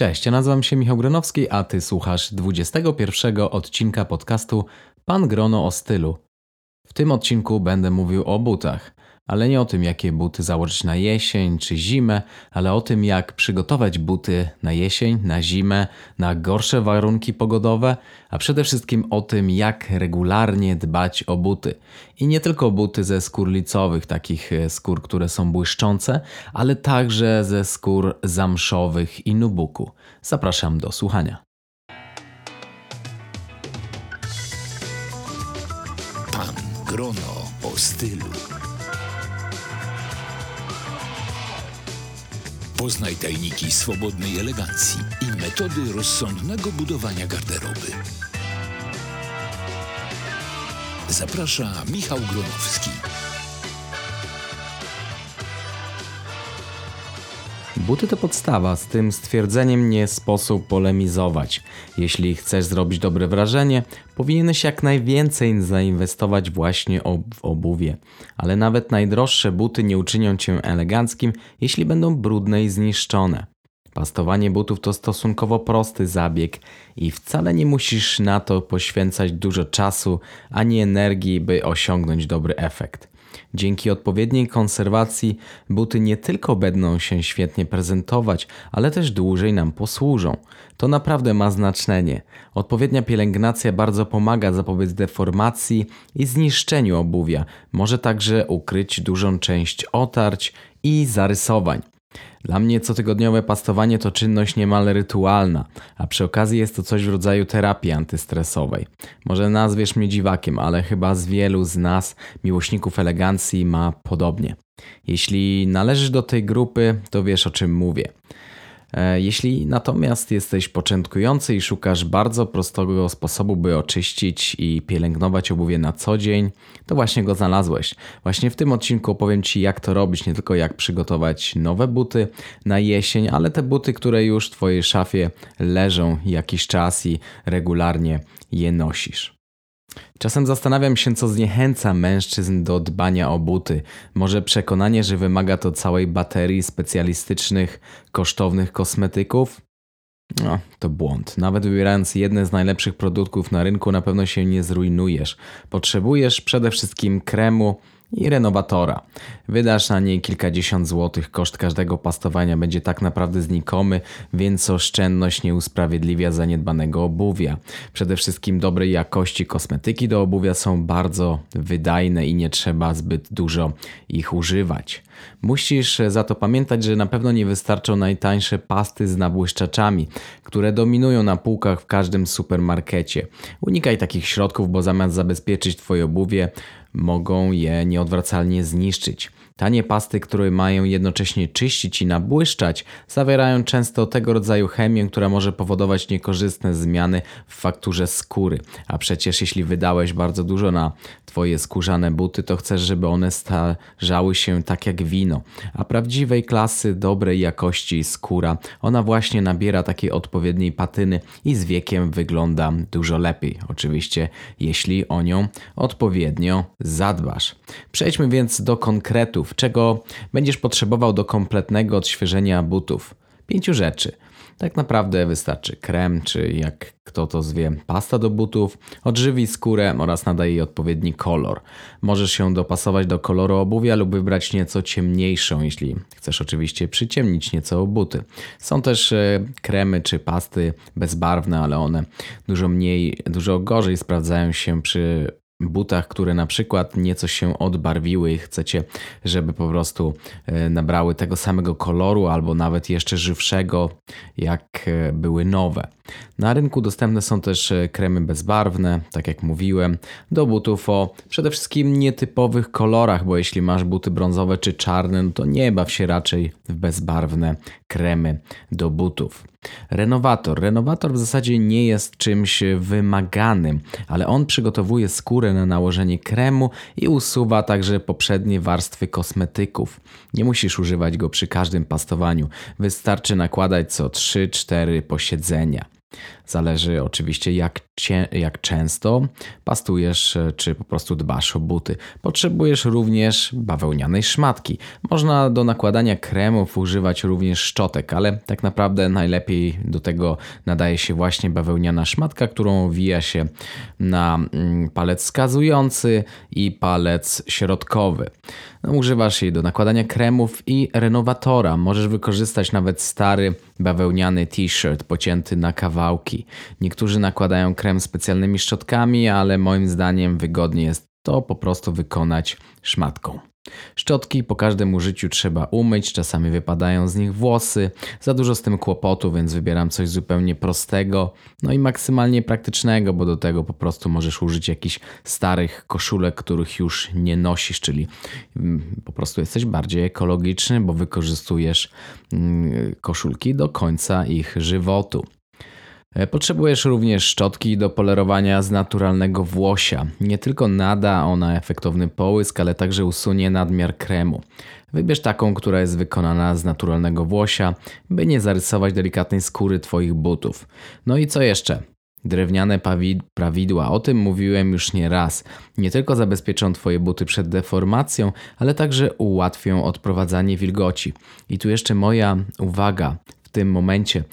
Cześć, ja nazywam się Michał Gronowski, a ty słuchasz 21 odcinka podcastu Pan Grono o stylu. W tym odcinku będę mówił o butach, ale nie o tym, jakie buty założyć na jesień czy zimę, ale o tym, jak przygotować buty na jesień, na zimę, na gorsze warunki pogodowe, a przede wszystkim o tym, jak regularnie dbać o buty. I nie tylko buty ze skór licowych, takich e, skór, które są błyszczące, ale także ze skór zamszowych i nubuku. Zapraszam do słuchania. Pan Grono o stylu. Poznaj tajniki swobodnej elegancji i metody rozsądnego budowania garderoby. Zaprasza Michał Gronowski. Buty to podstawa, z tym stwierdzeniem nie sposób polemizować. Jeśli chcesz zrobić dobre wrażenie, powinieneś jak najwięcej zainwestować właśnie w obuwie. Ale nawet najdroższe buty nie uczynią cię eleganckim, jeśli będą brudne i zniszczone. Pastowanie butów to stosunkowo prosty zabieg i wcale nie musisz na to poświęcać dużo czasu ani energii, by osiągnąć dobry efekt. Dzięki odpowiedniej konserwacji buty nie tylko będą się świetnie prezentować, ale też dłużej nam posłużą. To naprawdę ma znaczenie. Odpowiednia pielęgnacja bardzo pomaga zapobiec deformacji i zniszczeniu obuwia. Może także ukryć dużą część otarć i zarysowań. Dla mnie cotygodniowe pastowanie to czynność niemal rytualna, a przy okazji jest to coś w rodzaju terapii antystresowej. Może nazwiesz mnie dziwakiem, ale chyba z wielu z nas, miłośników elegancji, ma podobnie. Jeśli należysz do tej grupy, to wiesz o czym mówię. E, jeśli natomiast jesteś początkujący i szukasz bardzo prostego sposobu, by oczyścić i pielęgnować obuwie na co dzień, to właśnie go znalazłeś. Właśnie w tym odcinku opowiem Ci, jak to robić, nie tylko jak przygotować nowe buty na jesień, ale te buty, które już w Twojej szafie leżą jakiś czas i regularnie je nosisz. Czasem zastanawiam się, co zniechęca mężczyzn do dbania o buty. Może przekonanie, że wymaga to całej baterii specjalistycznych, kosztownych kosmetyków? No, to błąd. Nawet wybierając jedne z najlepszych produktów na rynku, na pewno się nie zrujnujesz. Potrzebujesz przede wszystkim kremu, i renowatora. Wydasz na niej kilkadziesiąt złotych, koszt każdego pastowania będzie tak naprawdę znikomy, więc oszczędność nie usprawiedliwia zaniedbanego obuwia. Przede wszystkim dobrej jakości kosmetyki do obuwia są bardzo wydajne i nie trzeba zbyt dużo ich używać. Musisz za to pamiętać, że na pewno nie wystarczą najtańsze pasty z nabłyszczaczami, które dominują na półkach w każdym supermarkecie. Unikaj takich środków, bo zamiast zabezpieczyć Twoje obuwie, mogą je nieodwracalnie zniszczyć. Tanie pasty, które mają jednocześnie czyścić i nabłyszczać, zawierają często tego rodzaju chemię, która może powodować niekorzystne zmiany w fakturze skóry. A przecież jeśli wydałeś bardzo dużo na twoje skórzane buty, to chcesz, żeby one starzały się tak jak wino. A prawdziwej klasy, dobrej jakości skóra, ona właśnie nabiera takiej odpowiedniej patyny i z wiekiem wygląda dużo lepiej. Oczywiście, jeśli o nią odpowiednio zadbasz. Przejdźmy więc do konkretów czego będziesz potrzebował do kompletnego odświeżenia butów. Pięciu rzeczy. Tak naprawdę wystarczy krem, czy jak kto to zwie, pasta do butów, odżywi skórę oraz nadaje jej odpowiedni kolor. Możesz się dopasować do koloru obuwia lub wybrać nieco ciemniejszą, jeśli chcesz oczywiście przyciemnić nieco buty. Są też e, kremy czy pasty bezbarwne, ale one dużo mniej, dużo gorzej sprawdzają się przy butach, które na przykład nieco się odbarwiły i chcecie, żeby po prostu e, nabrały tego samego koloru albo nawet jeszcze żywszego, jak e, były nowe. Na rynku dostępne są też e, kremy bezbarwne, tak jak mówiłem, do butów o przede wszystkim nietypowych kolorach, bo jeśli masz buty brązowe czy czarne, no to nie baw się raczej w bezbarwne kremy do butów. Renowator. Renowator w zasadzie nie jest czymś wymaganym, ale on przygotowuje skórę na nałożenie kremu i usuwa także poprzednie warstwy kosmetyków. Nie musisz używać go przy każdym pastowaniu. Wystarczy nakładać co 3-4 posiedzenia. Zależy oczywiście jak jak często pastujesz czy po prostu dbasz o buty. Potrzebujesz również bawełnianej szmatki. Można do nakładania kremów używać również szczotek, ale tak naprawdę najlepiej do tego nadaje się właśnie bawełniana szmatka, którą owija się na mm, palec wskazujący i palec środkowy. No, używasz jej do nakładania kremów i renowatora. Możesz wykorzystać nawet stary bawełniany t-shirt pocięty na kawałki. Niektórzy nakładają krem specjalnymi szczotkami, ale moim zdaniem wygodnie jest to po prostu wykonać szmatką. Szczotki po każdym użyciu trzeba umyć, czasami wypadają z nich włosy. Za dużo z tym kłopotu, więc wybieram coś zupełnie prostego, no i maksymalnie praktycznego, bo do tego po prostu możesz użyć jakichś starych koszulek, których już nie nosisz, czyli mm, po prostu jesteś bardziej ekologiczny, bo wykorzystujesz mm, koszulki do końca ich żywotu. E, potrzebujesz również szczotki do polerowania z naturalnego włosia. Nie tylko nada ona efektowny połysk, ale także usunie nadmiar kremu. Wybierz taką, która jest wykonana z naturalnego włosia, by nie zarysować delikatnej skóry Twoich butów. No i co jeszcze? Drewniane prawidła, o tym mówiłem już nie raz. Nie tylko zabezpieczą Twoje buty przed deformacją, ale także ułatwią odprowadzanie wilgoci. I tu jeszcze moja uwaga tym momencie.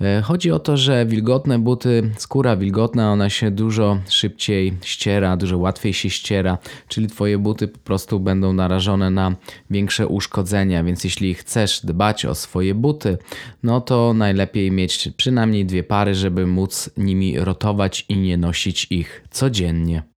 E, chodzi o to, że wilgotne buty, skóra wilgotna, ona się dużo szybciej ściera, dużo łatwiej się ściera, czyli Twoje buty po prostu będą narażone na większe uszkodzenia, więc jeśli chcesz dbać o swoje buty, no to najlepiej mieć przynajmniej dwie pary, żeby móc nimi rotować i nie nosić ich codziennie.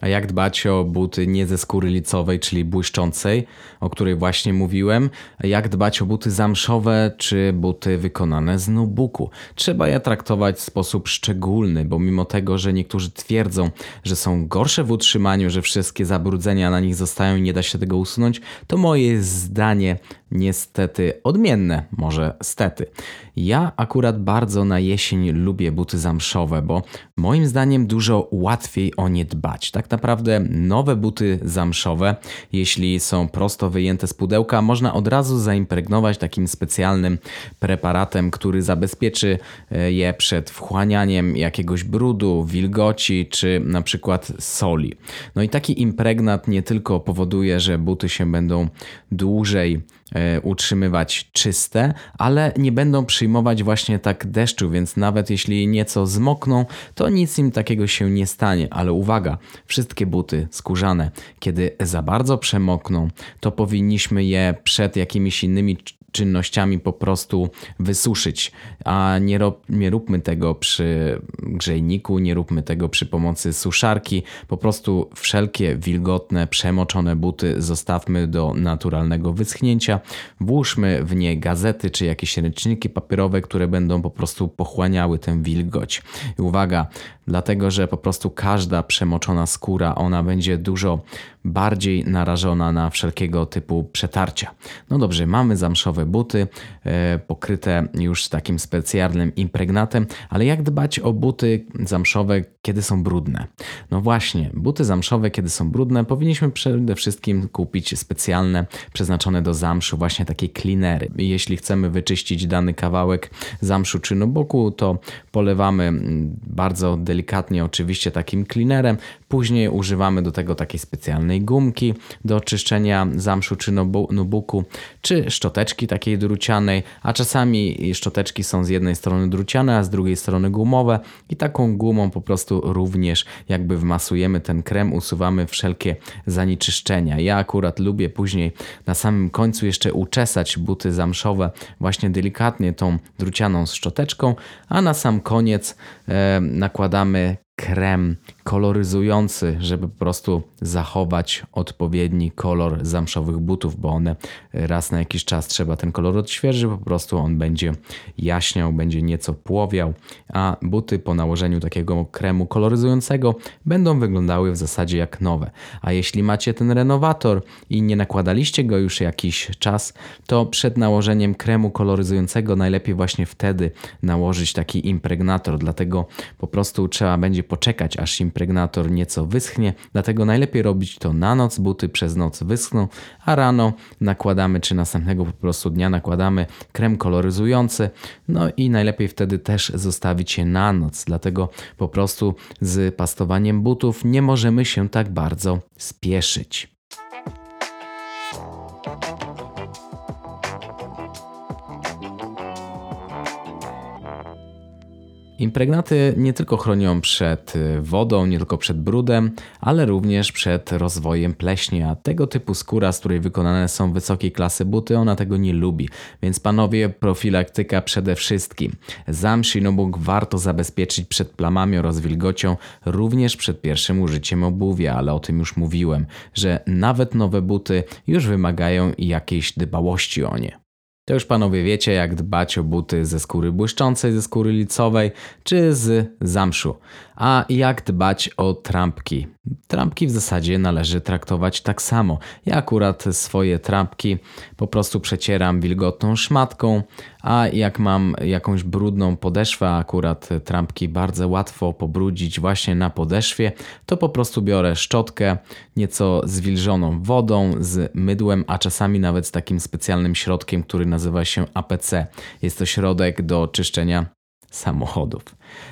A jak dbać o buty nie ze skóry licowej, czyli błyszczącej, o której właśnie mówiłem? Jak dbać o buty zamszowe czy buty wykonane z nubuku? Trzeba je traktować w sposób szczególny, bo mimo tego, że niektórzy twierdzą, że są gorsze w utrzymaniu, że wszystkie zabrudzenia na nich zostają i nie da się tego usunąć, to moje zdanie niestety odmienne, może stety. Ja akurat bardzo na jesień lubię buty zamszowe, bo moim zdaniem dużo łatwiej o nie dbać. Tak naprawdę nowe buty zamszowe, jeśli są prosto wyjęte z pudełka, można od razu zaimpregnować takim specjalnym preparatem, który zabezpieczy e, je przed wchłanianiem jakiegoś brudu, wilgoci czy na przykład soli. No i taki impregnat nie tylko powoduje, że buty się będą dłużej utrzymywać czyste, ale nie będą przyjmować właśnie tak deszczu, więc nawet jeśli nieco zmokną, to nic im takiego się nie stanie. Ale uwaga, wszystkie buty skórzane, kiedy za bardzo przemokną, to powinniśmy je przed jakimiś innymi czynnościami po prostu wysuszyć, a nie, rob, nie róbmy tego przy grzejniku, nie róbmy tego przy pomocy suszarki. Po prostu wszelkie wilgotne, przemoczone buty zostawmy do naturalnego wyschnięcia. Włóżmy w nie gazety czy jakieś ręczniki papierowe, które będą po prostu pochłaniały tę wilgoć. I uwaga, dlatego że po prostu każda przemoczona skóra, ona będzie dużo bardziej narażona na wszelkiego typu przetarcia. No dobrze, mamy zamszowe buty e, pokryte już takim specjalnym impregnatem, ale jak dbać o buty zamszowe, kiedy są brudne? No właśnie, buty zamszowe, kiedy są brudne, powinniśmy przede wszystkim kupić specjalne, przeznaczone do zamszu, właśnie takie cleanery. Jeśli chcemy wyczyścić dany kawałek zamszu czy boku, to polewamy bardzo delikatnie, oczywiście takim cleanerem. Później używamy do tego takiej specjalnej gumki do czyszczenia zamszu czy nubuku, czy szczoteczki takiej drucianej, a czasami szczoteczki są z jednej strony druciane, a z drugiej strony gumowe i taką gumą po prostu również jakby wmasujemy ten krem, usuwamy wszelkie zanieczyszczenia. Ja akurat lubię później na samym końcu jeszcze uczesać buty zamszowe właśnie delikatnie tą drucianą szczoteczką, a na sam koniec e, nakładamy med krem koloryzujący, żeby po prostu zachować odpowiedni kolor zamszowych butów, bo one raz na jakiś czas trzeba ten kolor odświeżyć, po prostu on będzie jaśniał, będzie nieco płowiał, a buty po nałożeniu takiego kremu koloryzującego będą wyglądały w zasadzie jak nowe. A jeśli macie ten renowator i nie nakładaliście go już jakiś czas, to przed nałożeniem kremu koloryzującego najlepiej właśnie wtedy nałożyć taki impregnator, dlatego po prostu trzeba będzie poczekać, aż impregnator nieco wyschnie, dlatego najlepiej robić to na noc, buty przez noc wyschną, a rano nakładamy, czy następnego po prostu dnia nakładamy krem koloryzujący, no i najlepiej wtedy też zostawić je na noc, dlatego po prostu z pastowaniem butów nie możemy się tak bardzo spieszyć. Impregnaty nie tylko chronią przed y, wodą, nie tylko przed brudem, ale również przed rozwojem pleśni, a tego typu skóra, z której wykonane są wysokiej klasy buty, ona tego nie lubi. Więc panowie, profilaktyka przede wszystkim. Nobuk warto zabezpieczyć przed plamami oraz wilgocią, również przed pierwszym użyciem obuwia, ale o tym już mówiłem, że nawet nowe buty już wymagają jakiejś dbałości o nie. To już panowie wiecie, jak dbać o buty ze skóry błyszczącej, ze skóry licowej czy z zamszu. A jak dbać o trampki? Trampki w zasadzie należy traktować tak samo. Ja akurat swoje trampki po prostu przecieram wilgotną szmatką, a jak mam jakąś brudną podeszwę, akurat trampki bardzo łatwo pobrudzić właśnie na podeszwie, to po prostu biorę szczotkę, nieco zwilżoną wodą, z mydłem, a czasami nawet z takim specjalnym środkiem, który nazywa się APC. Jest to środek do czyszczenia samochodów.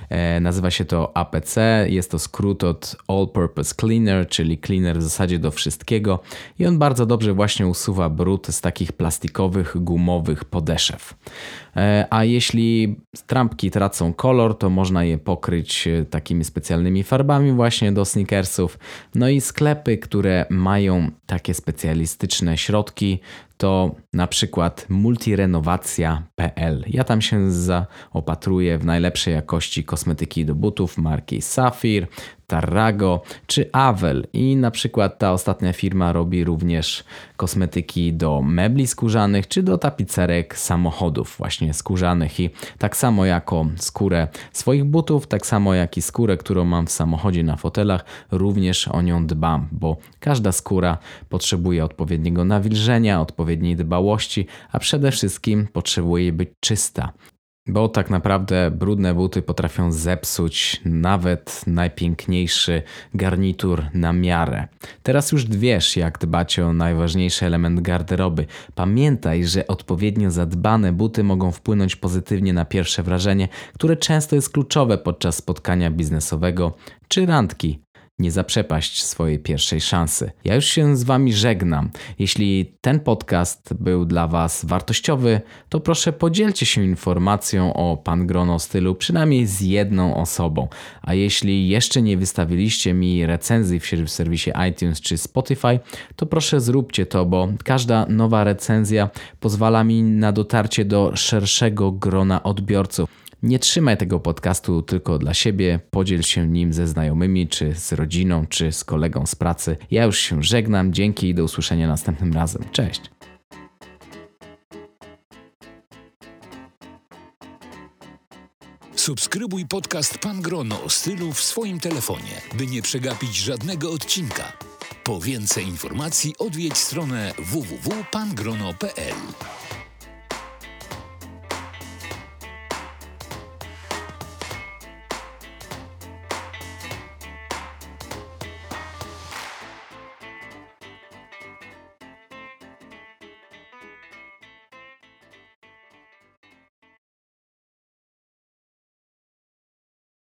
E, nazywa się to APC, jest to skrót od All Purpose Cleaner, czyli cleaner w zasadzie do wszystkiego i on bardzo dobrze właśnie usuwa brud z takich plastikowych, gumowych podeszew. E, a jeśli trampki tracą kolor, to można je pokryć e, takimi specjalnymi farbami właśnie do sneakersów. No i sklepy, które mają takie specjalistyczne środki, to na przykład multirenowacja.pl. Ja tam się zaopatruję w najlepszej jakości kosmetyki do butów marki Safir, Tarrago czy Avel i na przykład ta ostatnia firma robi również kosmetyki do mebli skórzanych czy do tapicerek samochodów właśnie skórzanych i tak samo jako skórę swoich butów, tak samo jak i skórę, którą mam w samochodzie na fotelach, również o nią dbam, bo każda skóra potrzebuje odpowiedniego nawilżenia, odpowiedniej dbałości, a przede wszystkim potrzebuje być czysta. Bo tak naprawdę brudne buty potrafią zepsuć nawet najpiękniejszy garnitur na miarę. Teraz już wiesz, jak dbać o najważniejszy element garderoby. Pamiętaj, że odpowiednio zadbane buty mogą wpłynąć pozytywnie na pierwsze wrażenie, które często jest kluczowe podczas spotkania biznesowego czy randki nie zaprzepaść swojej pierwszej szansy. Ja już się z Wami żegnam. Jeśli ten podcast był dla Was wartościowy, to proszę podzielcie się informacją o Pan Grono stylu przynajmniej z jedną osobą. A jeśli jeszcze nie wystawiliście mi recenzji w serwisie iTunes czy Spotify, to proszę zróbcie to, bo każda nowa recenzja pozwala mi na dotarcie do szerszego grona odbiorców. Nie trzymaj tego podcastu tylko dla siebie, podziel się nim ze znajomymi, czy z rodziną, czy z kolegą z pracy. Ja już się żegnam, dzięki i do usłyszenia następnym razem. Cześć! Subskrybuj podcast Pan Grono o stylu w swoim telefonie, by nie przegapić żadnego odcinka. Po więcej informacji odwiedź stronę www.pangrono.pl.